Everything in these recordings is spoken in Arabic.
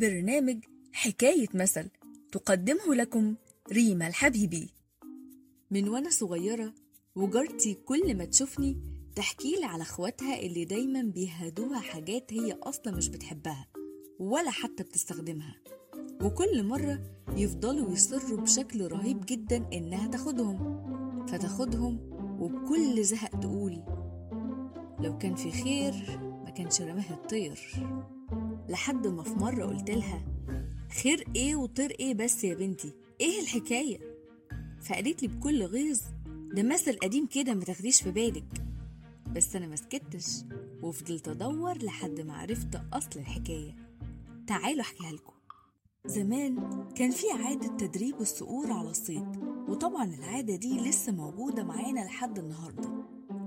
برنامج حكاية مثل تقدمه لكم ريما الحبيبي. من وأنا صغيرة وجارتي كل ما تشوفني تحكي لي على أخواتها اللي دايما بيهدوها حاجات هي أصلا مش بتحبها ولا حتى بتستخدمها. وكل مرة يفضلوا يصروا بشكل رهيب جدا إنها تاخدهم. فتاخدهم وبكل زهق تقول لو كان في خير ما كانش رماه الطير. لحد ما في مرة قلت لها خير إيه وطير إيه بس يا بنتي؟ إيه الحكاية؟ فقالت لي بكل غيظ ده مثل قديم كده ما تاخديش في بالك. بس أنا مسكتش وفضلت أدور لحد ما عرفت أصل الحكاية. تعالوا أحكيها لكم. زمان كان في عادة تدريب الصقور على الصيد وطبعا العادة دي لسه موجودة معانا لحد النهاردة.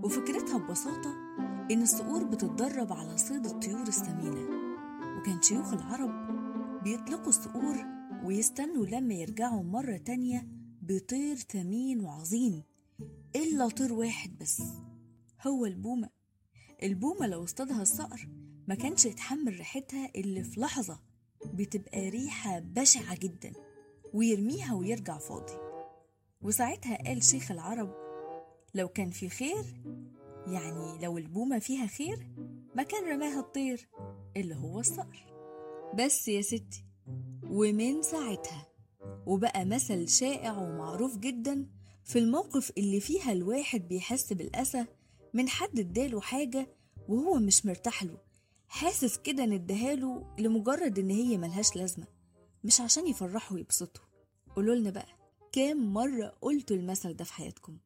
وفكرتها ببساطة إن الصقور بتتدرب على صيد الطيور السمينة وكان شيوخ العرب بيطلقوا الصقور ويستنوا لما يرجعوا مرة تانية بطير ثمين وعظيم إلا طير واحد بس هو البومة. البومة لو اصطادها الصقر ما كانش يتحمل ريحتها اللي في لحظة بتبقى ريحة بشعة جدا ويرميها ويرجع فاضي. وساعتها قال شيخ العرب لو كان في خير يعني لو البومة فيها خير ما كان رماها الطير اللي هو الصقر. بس يا ستي ومن ساعتها وبقى مثل شائع ومعروف جدا في الموقف اللي فيها الواحد بيحس بالأسى من حد اداله حاجة وهو مش مرتاح له. حاسس كده إن اداهاله لمجرد إن هي ملهاش لازمة مش عشان يفرحوا ويبسطوا. قولولنا بقى كام مرة قلتوا المثل ده في حياتكم؟